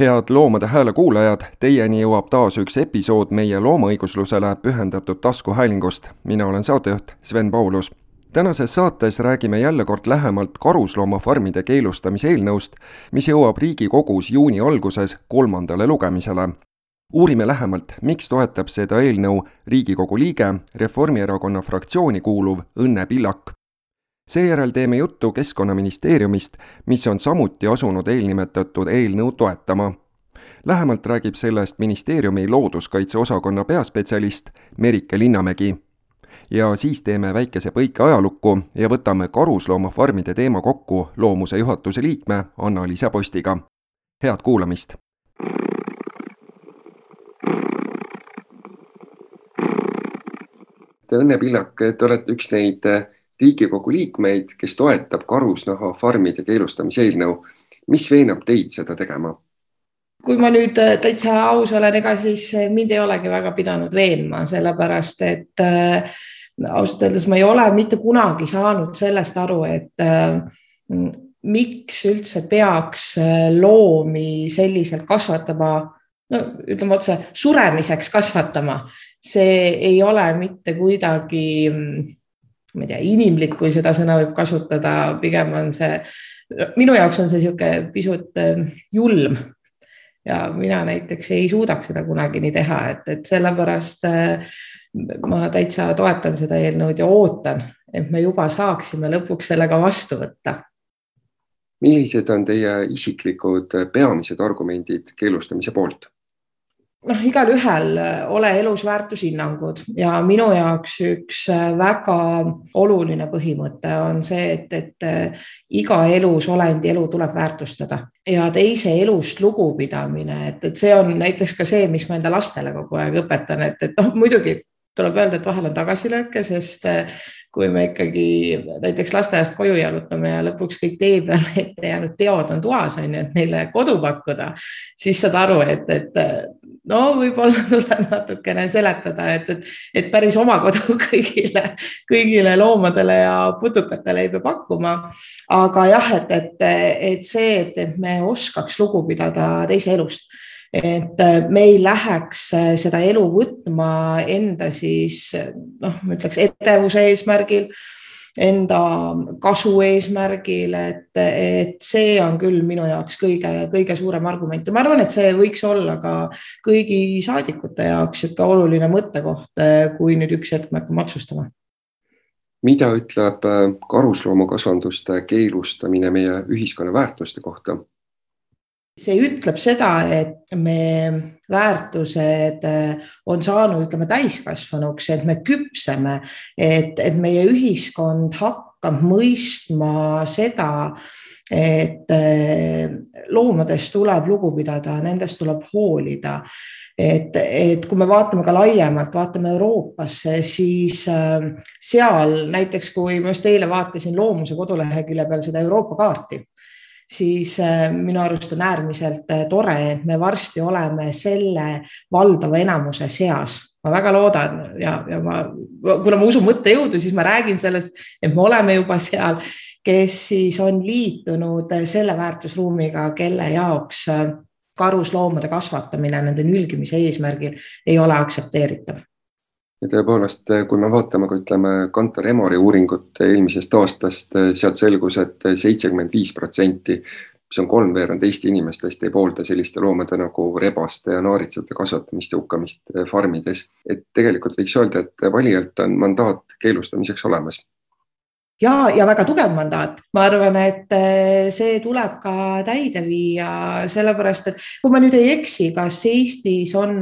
head Loomade Hääle kuulajad, teieni jõuab taas üks episood meie loomaõiguslusele pühendatud taskuhäälingust. mina olen saatejuht Sven Paulus. Tänases saates räägime jälle kord lähemalt karusloomafarmide keelustamise eelnõust, mis jõuab Riigikogus juuni alguses kolmandale lugemisele. uurime lähemalt, miks toetab seda eelnõu Riigikogu liige, Reformierakonna fraktsiooni kuuluv Õnne Pillak seejärel teeme juttu Keskkonnaministeeriumist, mis on samuti asunud eelnimetatud eelnõu toetama. lähemalt räägib sellest ministeeriumi looduskaitse osakonna peaspetsialist Merike Linnamägi. Ja siis teeme väikese põike ajalukku ja võtame karusloomafarmide teema kokku Loomuse juhatuse liikme Anna-Liisa Postiga. head kuulamist! Õnne Pillak, te olete üks neid Riigikogu liikmeid, kes toetab karusnahafarmide keelustamise eelnõu. mis veenab teid seda tegema? Kui ma nüüd äh, täitsa aus olen, ega siis äh, mind ei olegi väga pidanud veenma, sellepärast et äh, ausalt öeldes ma ei ole mitte kunagi saanud sellest aru, et äh, miks üldse peaks äh, loomi selliselt kasvatama no ütleme otse, suremiseks kasvatama, see ei ole mitte kuidagi ma ei tea, inimlik, kui seda sõna võib kasutada, pigem on see, minu jaoks on see niisugune pisut julm. Ja mina näiteks ei suudaks seda kunagi nii teha, et, et sellepärast äh, ma täitsa toetan seda eelnõud ja ootan, et me juba saaksime lõpuks sellega vastu võtta. millised on teie isiklikud peamised argumendid keelustamise poolt? Noh, igalühel äh, ole elus väärtushinnangud ja minu jaoks üks äh, väga oluline põhimõte on see, et, et äh, iga elusolendi elu tuleb väärtustada ja teise elust lugupidamine, et, et see on näiteks ka see, mis ma enda lastele kogu aeg õpetan, et, et noh, muidugi tuleb öelda, et vahel on tagasilööke, sest kui me ikkagi näiteks lasteaiast koju jalutame ja lõpuks kõik tee peale ette jäänud teod on toas, on ju, et neile kodu pakkuda, siis saad aru, et, et no võib-olla tuleb natukene seletada, et, et, et päris oma kodu kõigile, kõigile loomadele ja putukatele ei pea pakkuma. aga jah, et, et, et see, et, et me oskaks lugu pidada teise elust et me ei läheks äh, seda elu võtma enda siis noh, ma ütleks edevuse eesmärgil, enda kasu eesmärgil, et, et see on küll minu jaoks kõige-kõige suurem argument ja ma arvan, et see võiks olla ka kõigi saadikute jaoks niisugune oluline mõttekoht, äh, kui nüüd üks hetk me hakkame otsustama mida ütleb karusloomakasvanduste keelustamine meie ühiskonna väärtuste kohta? See ütleb seda, et me väärtused äh, on saanud, ütleme täiskasvanuks, et me küpseme, et, et meie ühiskond hakkab mõistma seda, et äh, loomadest tuleb lugu pidada, nendest tuleb hoolida. et, et kui me vaatame ka laiemalt, vaatame Euroopasse, siis äh, seal näiteks, kui ma just eile vaatasin Loomuse kodulehekülje peal seda Euroopa kaarti siis äh, minu arust on äärmiselt äh, tore, et me varsti oleme selle valdava enamuse seas. ma väga loodan ja, ja ma, kuna ma usun mõttejõudu, siis ma räägin sellest, et me oleme juba seal, kes siis on liitunud selle väärtusruumiga, kelle jaoks äh, karusloomade kasvatamine nende nülgimise eesmärgil ei ole aktsepteeritav ja tõepoolest, kui me vaatame ka ütleme Kantar Emori uuringut eelmisest aastast, sealt selgus et, et seitsekümmend viis protsenti, mis on kolmveerand Eesti inimestest, ei poolda selliste loomade nagu rebaste ja naaritsate kasvatamist ja hukkamist farmides. et tegelikult võiks öelda, et valijalt on mandaat keelustamiseks olemas ja, ja väga tugev mandaat. ma arvan, et eh, see tuleb ka täide viia, sellepärast et kui ma nüüd ei eksi, kas Eestis on,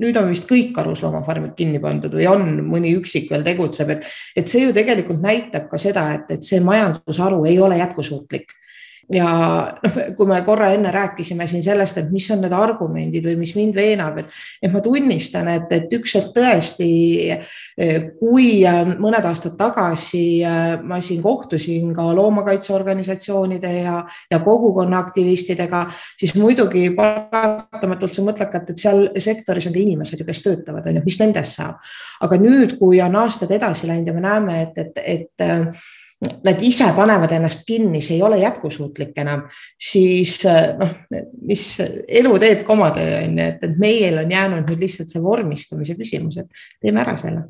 nüüd on vist kõik karusloomafarmid kinni pandud või on mõni üksik veel tegutseb, et, et see ju tegelikult näitab ka seda, et, et see majandusharu ei ole jätkusuutlik ja noh, kui me korra enne rääkisime siin sellest, et mis on need argumendid või mis mind veenab, et, et ma tunnistan, et, et üks hetk tõesti, kui mõned aastad tagasi ma siin kohtusin ka loomakaitseorganisatsioonide ja, ja kogukonna aktivistidega, siis muidugi paratamatult sa mõtled ka, et seal sektoris on ka inimesed ju, kes töötavad, on ju, mis nendest saab. aga nüüd, kui on aastad edasi läinud ja me näeme, et, et, et nad ise panevad ennast kinni, see ei ole jätkusuutlik enam, siis noh, mis elu teeb ka oma töö, on ju, et, et meil on jäänud nüüd lihtsalt see vormistamise küsimus, et teeme ära selle.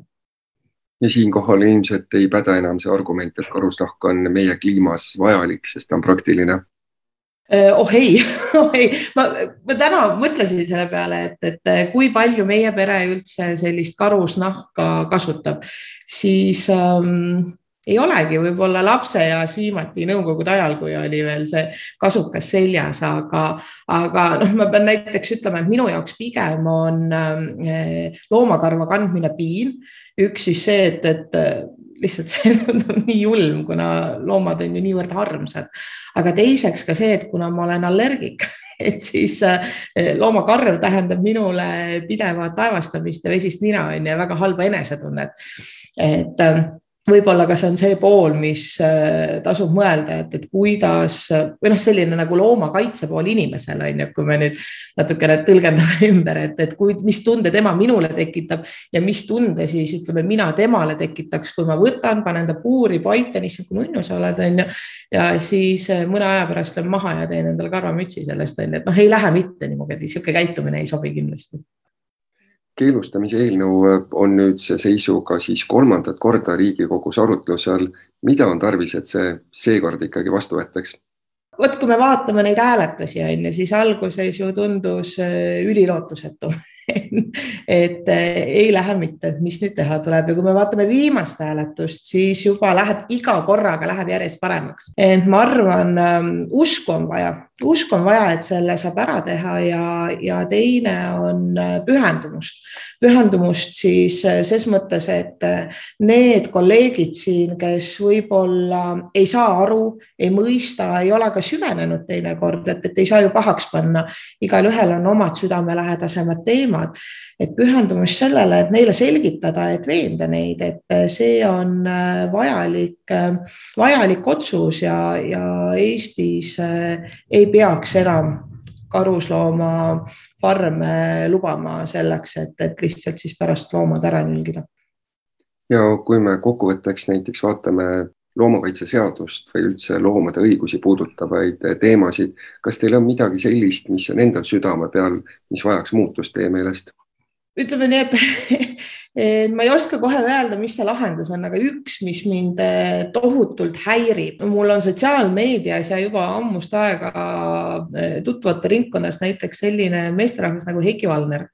ja siinkohal ilmselt ei päde enam see argument, et karusnahk on meie kliimas vajalik, sest ta on praktiline. Oh ei, oh ei, ma, ma täna mõtlesin selle peale, et, et kui palju meie pere üldse sellist karusnahka kasutab, siis ähm, ei olegi võib-olla lapseeas viimati nõukogude ajal, kui oli veel see kasukas seljas, aga, aga noh, ma pean näiteks ütlema, et minu jaoks pigem on äh, loomakarva kandmine piin. üks siis see, et, et äh, lihtsalt see tundub nii julm, kuna loomad on ju niivõrd armsad. aga teiseks ka see, et kuna ma olen allergik, et siis äh, loomakarv tähendab minule pidevat taevastamist ja vesist nina on ju, väga halba enesetunnet. et võib-olla ka see on see pool, mis äh, tasub mõelda, et, et kuidas või noh, selline nagu loomakaitse pool inimesel on ju, kui me nüüd natukene tõlgendame ümber, et, et kui, mis tunde tema minule tekitab ja mis tunde siis ütleme, mina temale tekitaks, kui ma võtan, panen ta puuri, paitan, issand kui nunnu sa oled, on ju. ja siis äh, mõne aja pärast löön maha ja teen endale karvamütsi sellest on ju, et noh, ei lähe mitte niimoodi, niisugune käitumine ei sobi kindlasti keelustamise eelnõu äh, on nüüdse seisuga siis kolmandat korda Riigikogus arutlusel. mida on tarvis, et see seekord ikkagi vastu võetaks? vot kui me vaatame neid hääletusi on ju, siis alguses ju tundus äh, ülilootusetu et äh, ei lähe mitte, mis nüüd teha tuleb ja kui me vaatame viimast hääletust, siis juba läheb iga korraga läheb järjest paremaks. et ma arvan, ähm, usku on vaja, usku on vaja, et selle saab ära teha ja, ja teine on äh, pühendumust. pühendumust siis äh, ses mõttes, et need kolleegid siin, kes võib-olla ei saa aru, ei mõista, ei ole ka süvenenud teinekord, et, et ei saa ju pahaks panna. igalühel on omad südamelähedasemad teemad, et pühendumist sellele, et neile selgitada, et veenda neid, et see on äh, vajalik, äh, vajalik otsus ja, ja Eestis äh, ei peaks enam karusloomafarme lubama selleks, et, et lihtsalt siis pärast loomad ära nülgida. ja kui me kokkuvõtteks näiteks vaatame loomakaitseseadust või üldse loomade õigusi puudutavaid teemasid. kas teil on midagi sellist, mis on endal südame peal, mis vajaks muutust teie meelest? Ütleme nii, et ma ei oska kohe öelda, mis see lahendus on, aga üks, mis mind eh, tohutult häirib, mul on sotsiaalmeedias ja juba ammust aega eh, tutvate ringkonnas näiteks selline meesterahvas nagu Heiki Valner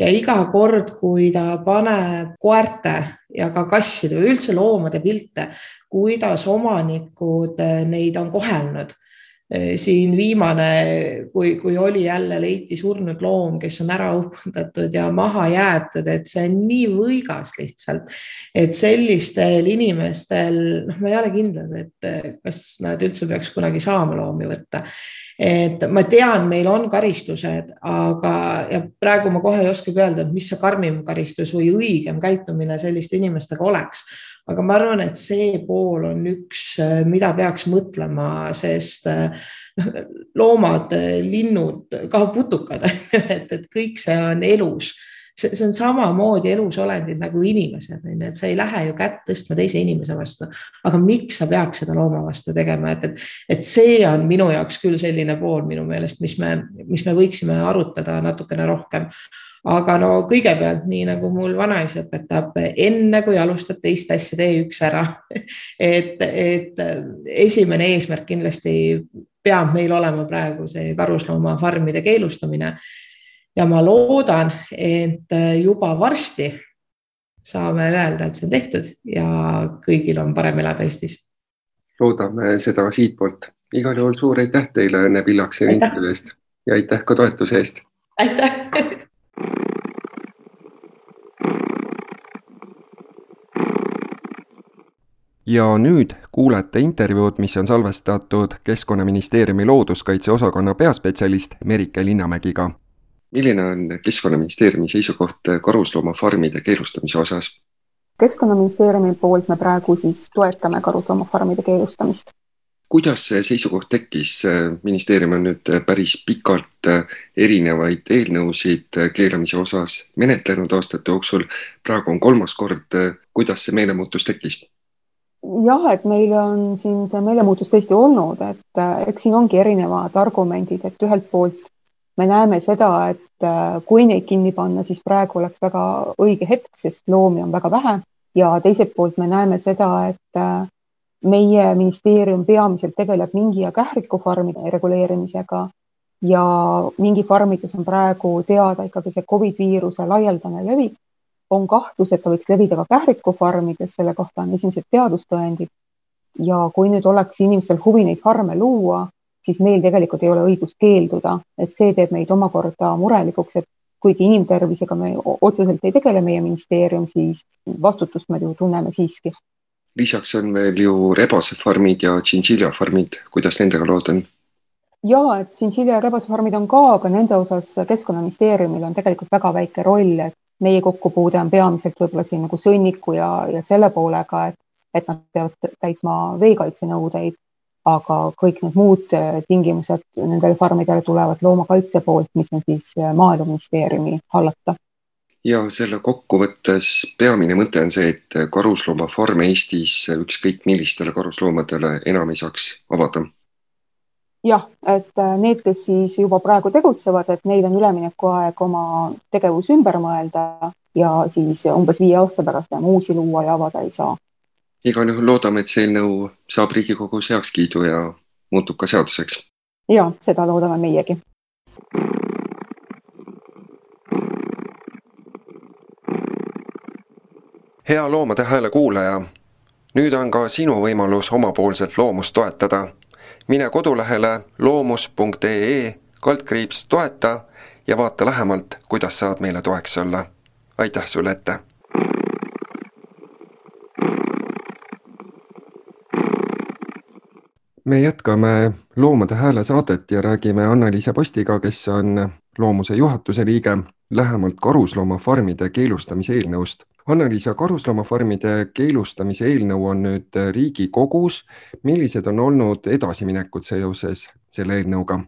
ja iga kord, kui ta paneb koerte ja ka kasside või üldse loomade pilte, kuidas omanikud eh, neid on kohelnud. Eh, siin viimane, kui, kui oli jälle leiti surnud loom, kes on ära upundatud ja maha jäetud, et see on nii võigas lihtsalt, et sellistel inimestel, noh, ma ei ole kindel, et kas nad üldse peaks kunagi saama loomi võtta et ma tean, meil on karistused, aga, ja praegu ma kohe ei oskagi öelda, et mis see karmim karistus või õigem käitumine selliste inimestega oleks. Aga ma arvan, et see pool on üks, mida peaks mõtlema, sest noh, loomad, linnud, ka putukad, et, et kõik see on elus see, see on samamoodi elusolendid nagu inimesed, on ju, et sa ei lähe ju kätt tõstma teise inimese vastu. aga miks sa peaks seda looma vastu tegema, et, et, et see on minu jaoks küll selline pool minu meelest, mis me, mis me võiksime arutada natukene rohkem aga no kõigepealt, nii nagu mul vanaisa õpetab, enne kui alustad teist asja, tee üks ära et, et esimene eesmärk kindlasti peab meil olema praegu see karusloomafarmide keelustamine. Ja ma loodan, et juba varsti saame öelda, et see on tehtud ja kõigil on parem elada Eestis. loodame seda siitpoolt. igal juhul suur aitäh teile, Õnne Pillak, selle intervjuu eest ja aitäh ka toetuse eest. aitäh ja nüüd kuulete intervjuud, mis on salvestatud Keskkonnaministeeriumi looduskaitse osakonna peaspetsialist Merike Linnamägiga. Milline on Keskkonnaministeeriumi seisukoht karusloomafarmide keelustamise osas? keskkonnaministeeriumi poolt me praegu siis toetame karusloomafarmide keelustamist. kuidas see seisukoht tekkis? ministeerium on nüüd päris pikalt erinevaid eelnõusid keelamise osas menetlenud aastate jooksul. praegu on kolmas kord. kuidas see meelemuutus tekkis? jah, et meil on siin see meelemuutus tõesti olnud, et eks siin ongi erinevad argumendid, et ühelt poolt me näeme seda, et kui neid kinni panna, siis praegu oleks väga õige hetk, sest loomi on väga vähe ja teiselt poolt me näeme seda, et äh, meie ministeerium peamiselt tegeleb mingi ja kährikufarmide reguleerimisega ja mingifarmides on praegu teada ikkagi see Covid viiruse laialdane levik. on kahtlus, et ta võiks levida ka kährikufarmides, selle kohta on esimesed teadustõendid. ja kui nüüd oleks inimestel huvi neid farme luua, siis meil tegelikult ei ole õigust keelduda, et see teeb meid omakorda murelikuks, et kuigi inimtervisega me otseselt ei tegele meie ministeerium, siis vastutust me ju tunneme siiski. lisaks on veel ju rebasefarmid ja tšintšiljafarmid, kuidas nendega lood on? ja et tšintšilja ja rebasefarmid on ka, aga nende osas Keskkonnaministeeriumil on tegelikult väga väike roll, et meie kokkupuude on peamiselt võib-olla siin nagu sõnniku ja, ja selle poolega, et, et nad peavad täitma veekaitsenõudeid aga kõik need muud äh, tingimused nendele farmidele tulevad loomakaitse poolt, mis on siis äh, Maaeluministeeriumi hallata. ja selle kokkuvõttes peamine mõte on see, et karusloomafarme Eestis ükskõik millistele karusloomadele enam ei saaks avada. jah, et äh, need, kes siis juba praegu tegutsevad, et neil on üleminekuaeg oma tegevus ümber mõelda ja siis umbes viie aasta pärast enam uusi luua ja avada ei saa igal juhul loodame, et see eelnõu saab Riigikogus heakskiidu ja muutub ka seaduseks. ja seda loodame meiegi. hea Loomade Hääle kuulaja, nüüd on ka sinu võimalus omapoolselt loomust toetada. mine kodulehele loomus.ee kaldkriips toeta ja vaata lähemalt, kuidas saad meile toeks olla. aitäh sulle ette me jätkame Loomade Hääle saadet ja räägime Anna-Liisa Postiga, kes on Loomuse juhatuse liige, lähemalt karusloomafarmide keelustamise eelnõust. Anna-Liisa, karusloomafarmide keelustamise eelnõu on nüüd Riigikogus. millised on olnud edasiminekud seoses selle eelnõuga?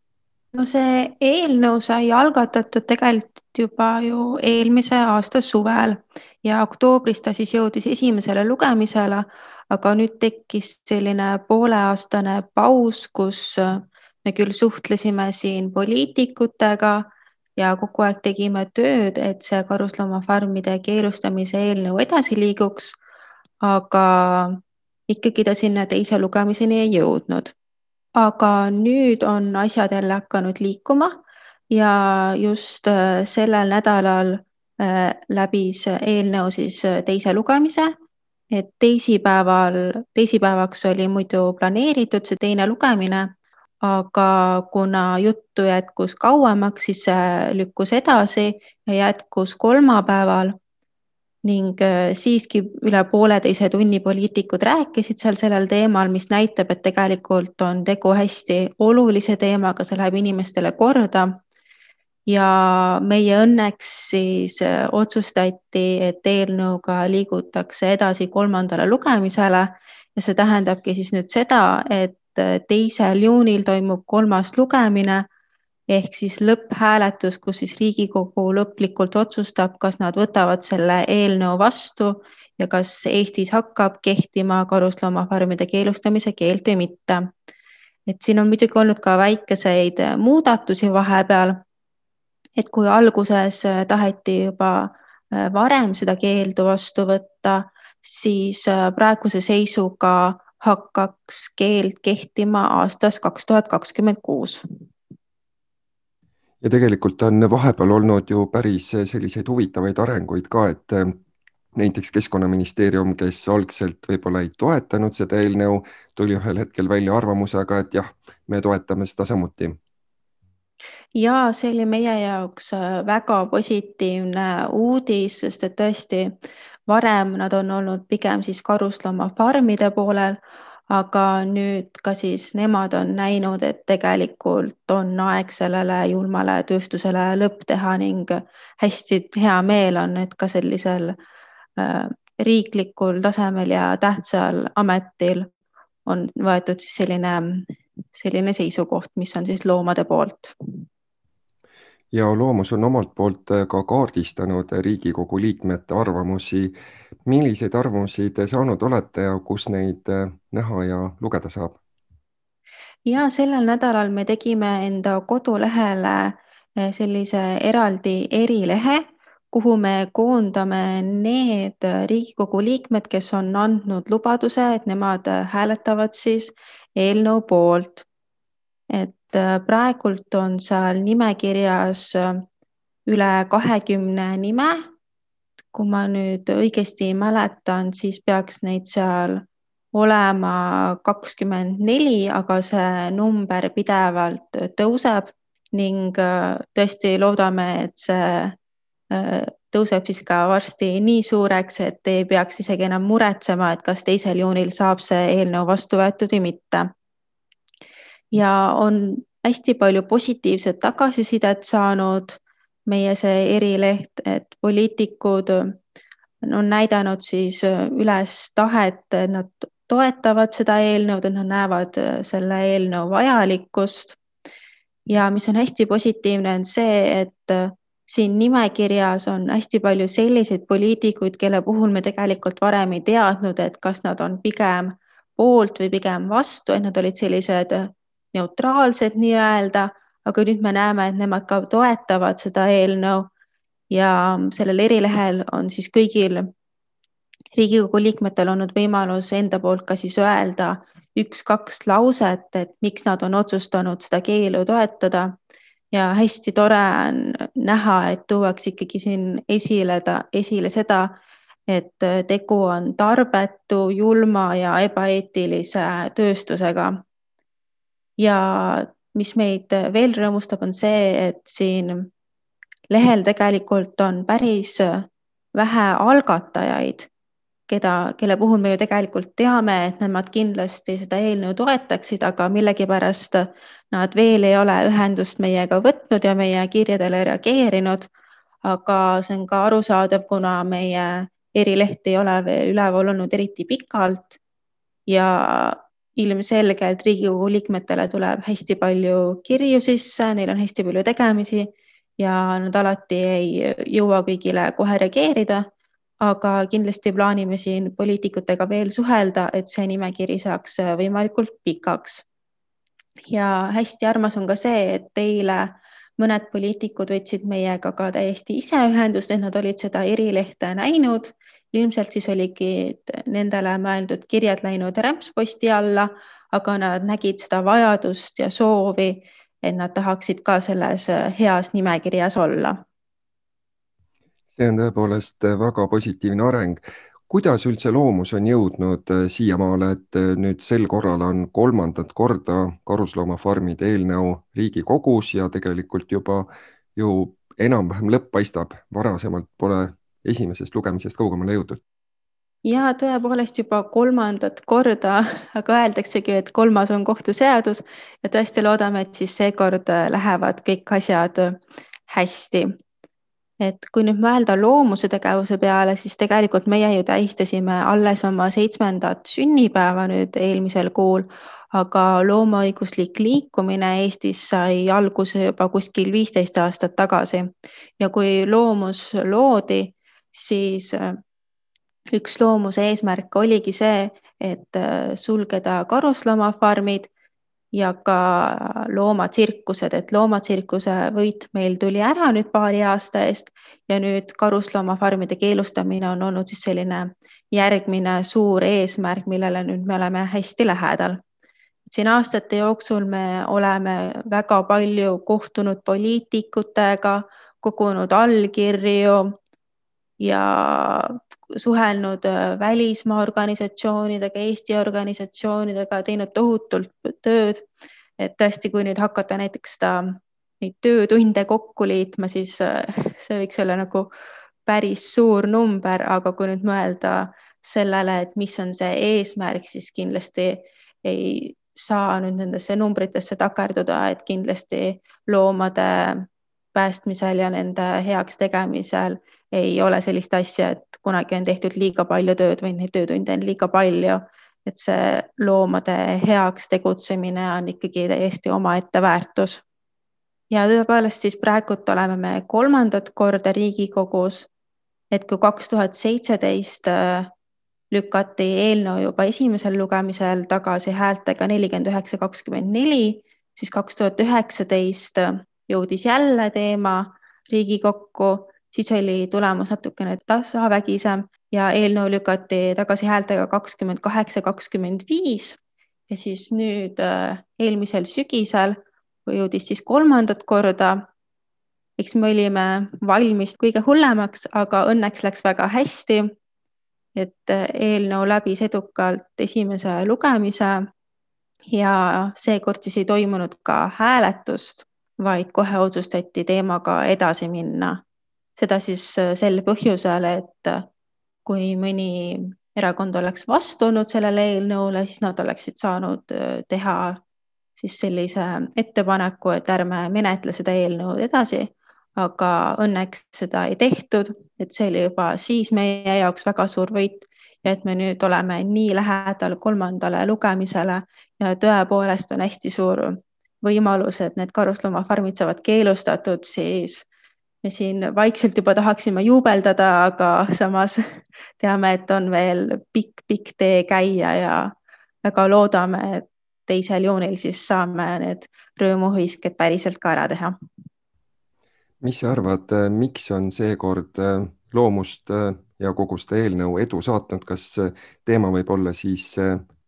no see eelnõu sai algatatud tegelikult juba ju eelmise aasta suvel ja oktoobris ta siis jõudis esimesele lugemisele aga nüüd tekkis selline pooleaastane paus, kus äh, me küll suhtlesime siin poliitikutega ja kogu aeg tegime tööd, et see karusloomafarmide keelustamise eelnõu edasi liiguks. aga ikkagi ta sinna teise lugemiseni ei jõudnud. aga nüüd on asjad jälle hakanud liikuma ja just äh, sellel nädalal äh, läbis eelnõu siis teise lugemise et teisipäeval, teisipäevaks oli muidu planeeritud see teine lugemine, aga kuna juttu jätkus kauemaks, siis see lükkus edasi ja jätkus kolmapäeval. Ning äh, siiski üle pooleteise tunni poliitikud rääkisid seal sellel teemal, mis näitab, et tegelikult on tegu hästi olulise teemaga, see läheb inimestele korda ja meie õnneks siis äh, otsustati, et eelnõuga liigutakse edasi kolmandale lugemisele ja see tähendabki siis nüüd seda, et äh, teisel juunil toimub kolmas lugemine ehk siis lõpphääletus, kus siis Riigikogu lõplikult otsustab, kas nad võtavad selle eelnõu vastu ja kas Eestis hakkab kehtima karusloomafarmide keelustamise keeld või mitte. et siin on muidugi olnud ka väikeseid muudatusi vahepeal et kui alguses äh, taheti juba äh, varem seda keeldu vastu võtta, siis äh, praeguse seisuga hakkaks keeld kehtima aastast kaks tuhat kakskümmend kuus. ja tegelikult on vahepeal olnud ju päris selliseid huvitavaid arenguid ka, et näiteks Keskkonnaministeerium, kes algselt võib-olla ei toetanud seda eelnõu, tuli ühel hetkel välja arvamusega, et jah, me toetame seda samuti ja see oli meie jaoks äh, väga positiivne uudis, sest et tõesti varem nad on olnud pigem siis karusloomafarmide poolel, aga nüüd ka siis nemad on näinud, et tegelikult on aeg sellele julmale tööstusele lõpp teha ning hästi hea meel on, et ka sellisel äh, riiklikul tasemel ja tähtsal ametil on võetud siis selline, selline seisukoht, mis on siis loomade poolt ja Loomus on omalt poolt äh, ka kaardistanud Riigikogu liikmete arvamusi. milliseid arvamusi te saanud olete ja kus neid äh, näha ja lugeda saab? ja sellel nädalal me tegime enda kodulehele äh, sellise eraldi erilehe, kuhu me koondame need Riigikogu liikmed, kes on andnud lubaduse, et nemad hääletavad siis eelnõu poolt. et Äh, praegult on seal nimekirjas äh, üle kahekümne nime. kui ma nüüd õigesti mäletan, siis peaks neid seal olema kakskümmend neli, aga see number pidevalt tõuseb ning äh, tõesti loodame, et see tõuseb siis ka varsti nii suureks, et ei peaks isegi enam muretsema, et kas teisel juunil saab see eelnõu vastu võetud või mitte ja on hästi palju positiivset tagasisidet saanud meie see erileht, et poliitikud on näidanud siis üles tahet, et nad toetavad seda eelnõud, et nad näevad selle eelnõu vajalikkust. ja mis on hästi positiivne, on see, et siin nimekirjas on hästi palju selliseid poliitikuid, kelle puhul me tegelikult varem ei teadnud, et kas nad on pigem poolt või pigem vastu, et nad olid sellised neutraalsed nii-öelda, aga nüüd me näeme, et nemad ka toetavad seda eelnõu ja sellel erilehel on siis kõigil Riigikogu liikmetel olnud võimalus enda poolt ka siis öelda üks-kaks lauset, et miks nad on otsustanud seda keelu toetada. Ja hästi tore on näha, et tuuakse ikkagi siin esile, esile seda, et tegu on tarbetu, julma ja ebaeetilise tööstusega. Ja mis meid veel rõõmustab, on see, et siin lehel tegelikult on päris vähe algatajaid, keda, kelle puhul me ju tegelikult teame, et nemad kindlasti seda eelnõu toetaksid, aga millegipärast nad veel ei ole ühendust meiega võtnud ja meie kirjadele reageerinud. aga see on ka arusaadav, kuna meie erileht ei ole veel üleval olnud eriti pikalt ja ilmselgelt Riigikogu liikmetele tuleb hästi palju kirju sisse, neil on hästi palju tegemisi ja nad alati ei jõua kõigile kohe reageerida. Aga kindlasti plaanime siin poliitikutega veel suhelda, et see nimekiri saaks võimalikult pikaks. ja hästi armas on ka see, et eile mõned poliitikud võtsid meiega ka täiesti ise ühendust, et nad olid seda erilehte näinud ilmselt siis oligi nendele mõeldud kirjad läinud rämpsposti alla, aga nad nägid seda vajadust ja soovi, et nad tahaksid ka selles heas nimekirjas olla. See on tõepoolest väga positiivne areng. kuidas üldse loomus on jõudnud siiamaale, et nüüd sel korral on kolmandat korda karusloomafarmide eelnõu Riigikogus ja tegelikult juba ju enam-vähem lõpp paistab, varasemalt pole esimesest lugemisest kaugemale jõudnud? ja tõepoolest juba kolmandat korda, aga öeldaksegi, et kolmas on kohtuseadus ja tõesti loodame, et siis seekord lähevad kõik asjad hästi. Et kui nüüd mõelda loomuse tegevuse peale, siis tegelikult meie ju tähistasime alles oma seitsmendat sünnipäeva nüüd eelmisel kuul, aga loomaõiguslik liikumine Eestis sai alguse juba kuskil viisteist aastat tagasi. Ja kui loomus loodi siis äh, üks loomuse eesmärk oligi see, et äh, sulgeda karusloomafarmid ja ka loomatsirkused, et loomatsirkuse võit meil tuli ära nüüd paari aasta eest ja nüüd karusloomafarmide keelustamine on olnud siis selline järgmine suur eesmärk, millele nüüd me oleme hästi lähedal. siin aastate jooksul me oleme väga palju kohtunud poliitikutega, kogunud allkirju ja suhelnud äh, välismaa organisatsioonidega, Eesti organisatsioonidega, teinud tohutult tööd. et tõesti, kui nüüd hakata näiteks seda, neid töötunde kokku liitma, siis äh, see võiks olla nagu päris suur number, aga kui nüüd mõelda sellele, et mis on see eesmärk, siis kindlasti ei saa nüüd nendesse numbritesse takerduda, et kindlasti loomade päästmisel ja nende heaks tegemisel ei ole sellist asja, et kunagi on tehtud liiga palju tööd või neid töötunde on liiga palju. et see loomade heaks tegutsemine on ikkagi täiesti omaette väärtus. ja tõepoolest siis praegult oleme me kolmandat korda Riigikogus, et kui kaks tuhat seitseteist äh, lükati eelnõu juba esimesel lugemisel tagasi häältega nelikümmend üheksa, kakskümmend neli, siis kaks tuhat üheksateist jõudis jälle teema Riigikokku, siis oli tulemus natukene tasavägisem ja eelnõu lükati tagasi häältega kakskümmend kaheksa, kakskümmend viis ja siis nüüd äh, eelmisel sügisel jõudis siis kolmandat korda. eks me olime valmis kõige hullemaks, aga õnneks läks väga hästi et äh, eelnõu läbis edukalt esimese lugemise ja seekord siis ei toimunud ka hääletust, vaid kohe otsustati teemaga edasi minna. Seda siis äh, sel põhjusel, et äh, kui mõni erakond oleks vastu olnud sellele eelnõule, siis nad oleksid saanud teha siis sellise ettepaneku, et ärme menetle seda eelnõu edasi. Aga õnneks seda ei tehtud, et see oli juba siis meie jaoks väga suur võit. Ja et me nüüd oleme nii lähedal kolmandale lugemisele ja tõepoolest on hästi suur võimalus, et need karusloomafarmid saavad keelustatud, siis me siin vaikselt juba tahaksime juubeldada, aga samas teame, et on veel pikk-pikk tee käia ja väga loodame, et teisel juunil siis saame need rõõmuhõisked päriselt ka ära teha. Mis sa arvad, äh, miks on seekord äh, loomust äh, ja kogu seda eelnõu edu saatnud, kas teema võib olla siis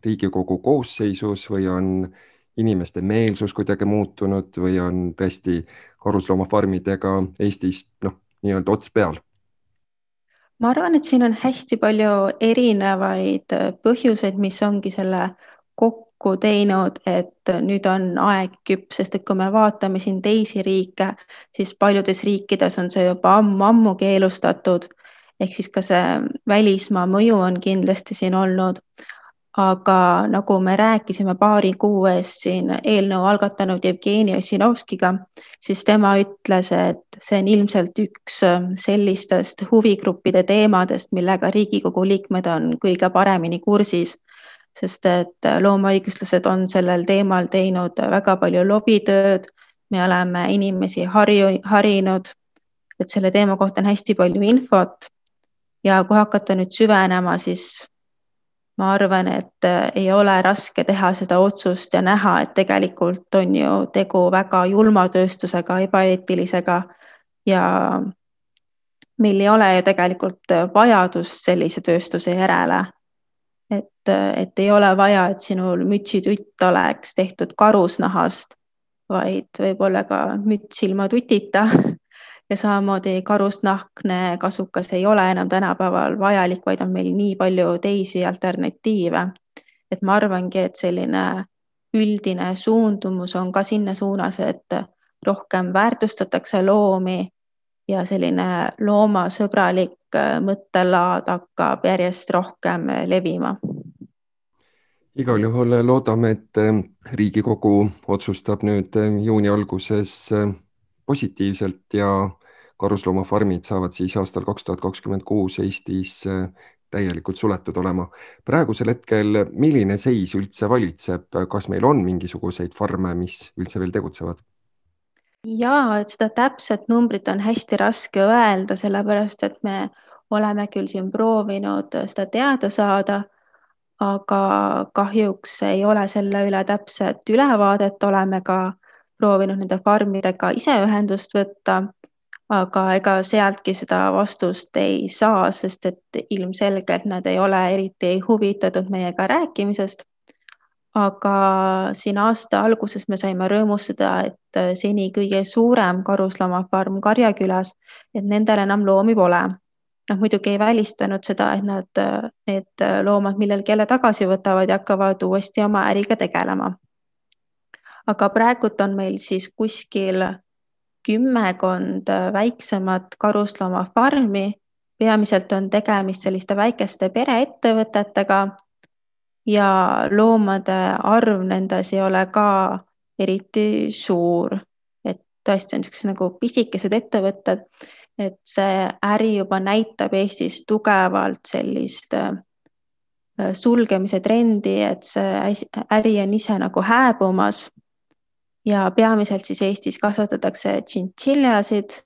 Riigikogu koosseisus või on inimeste meelsus kuidagi muutunud või on tõesti karusloomafarmidega Eestis noh, nii-öelda ots peal? ma arvan, et siin on hästi palju erinevaid põhjuseid, mis ongi selle kokku teinud, et nüüd on aeg küps, sest et kui me vaatame siin teisi riike, siis paljudes riikides on see juba ammu-ammu keelustatud. ehk siis ka see välismaa mõju on kindlasti siin olnud. Aga nagu me rääkisime paari kuu eest siin eelnõu algatanud Jevgeni Ossinovskiga, siis tema ütles, et see on ilmselt üks sellistest huvigruppide teemadest, millega Riigikogu liikmed on kõige paremini kursis sest et loomaõiguslased on sellel teemal teinud väga palju lobitööd. me oleme inimesi harju, harinud, et selle teema kohta on hästi palju infot. ja kui hakata nüüd süvenema, siis ma arvan, et ei ole raske teha seda otsust ja näha, et tegelikult on ju tegu väga julma tööstusega, ebaeetilisega ja meil ei ole ju tegelikult vajadust sellise tööstuse järele et, et ei ole vaja, et sinul mütsitutt oleks tehtud karusnahast, vaid võib-olla ka müts ilma tutita. ja samamoodi karusnahkne kasukas ei ole enam tänapäeval vajalik, vaid on meil nii palju teisi alternatiive. et ma arvangi, et selline üldine suundumus on ka sinna suunas, et rohkem väärtustatakse loomi ja selline loomasõbralik äh, mõttelaad hakkab järjest rohkem äh, levima. igal juhul loodame, et äh, Riigikogu otsustab nüüd juuni alguses positiivselt ja karusloomafarmid saavad siis aastal kaks tuhat kakskümmend kuus Eestis täielikult suletud olema. praegusel hetkel, milline seis üldse valitseb, kas meil on mingisuguseid farme, mis üldse veel tegutsevad? ja et seda täpset numbrit on hästi raske öelda, sellepärast et me oleme küll siin proovinud seda teada saada, aga kahjuks ei ole selle üle täpset ülevaadet, oleme ka proovinud nende farmidega ise ühendust võtta, aga ega sealtki seda vastust ei saa, sest et ilmselgelt nad ei ole eriti huvitatud meiega rääkimisest aga siin aasta alguses me saime rõõmustada, et seni kõige suurem karusloomafarm Karjakülas, et nendel enam loomi pole. noh, muidugi ei välistanud seda, et nad, need loomad millelgi jälle tagasi võtavad ja hakkavad uuesti oma äriga tegelema. Aga praegult on meil siis kuskil kümmekond väiksemat karusloomafarmi, peamiselt on tegemist selliste väikeste pereettevõtetega. Ja loomade arv nendes ei ole ka eriti suur, et tõesti on niisugused nagu pisikesed ettevõtted, et see äri juba näitab Eestis tugevalt sellist äh, sulgemise trendi, et see äri on ise nagu hääbumas. Ja peamiselt siis Eestis kasvatatakse tšintšiljasid.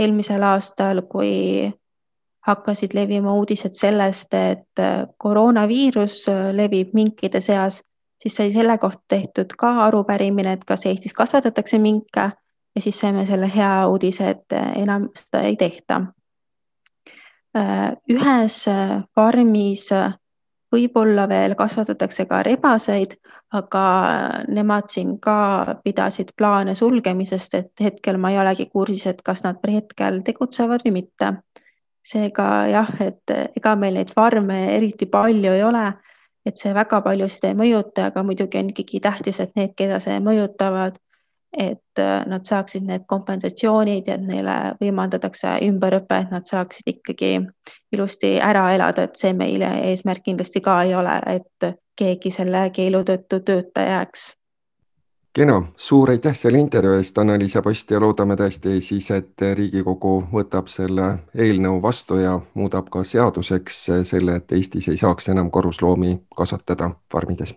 eelmisel aastal, kui hakkasid levima uudised sellest, et koroonaviirus levib minkide seas, siis sai selle kohta tehtud ka arupärimine, et kas Eestis kasvatatakse minke ja siis saime selle hea uudise, et enam seda ei tehta. ühes farmis võib-olla veel kasvatatakse ka rebaseid, aga nemad siin ka pidasid plaane sulgemisest, et hetkel ma ei olegi kursis, et kas nad hetkel tegutsevad või mitte. Seega jah, et ega meil neid farme eriti palju ei ole, et see väga paljusid ei mõjuta, aga muidugi on ikkagi tähtis, et need, keda see mõjutavad, et äh, nad saaksid need kompensatsioonid ja et neile võimaldatakse ümberõpe, et nad saaksid ikkagi ilusti ära elada, et see meile eesmärk kindlasti ka ei ole, et keegi selle keelu tõttu tööta jääks kena, suur aitäh selle intervjuu eest, Annaliisa Post ja loodame tõesti siis, et Riigikogu võtab selle eelnõu vastu ja muudab ka seaduseks selle, et Eestis ei saaks enam korusloomi kasvatada farmides.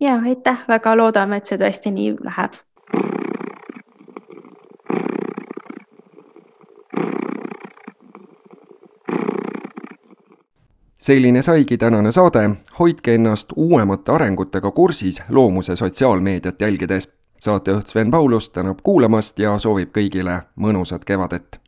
ja aitäh, väga loodame, et see tõesti nii läheb. Selline saigi tänane saade, hoidke ennast uuemate arengutega kursis loomuse sotsiaalmeediat jälgides. saatejuht Sven Paulus tänab kuulamast ja soovib kõigile mõnusat kevadet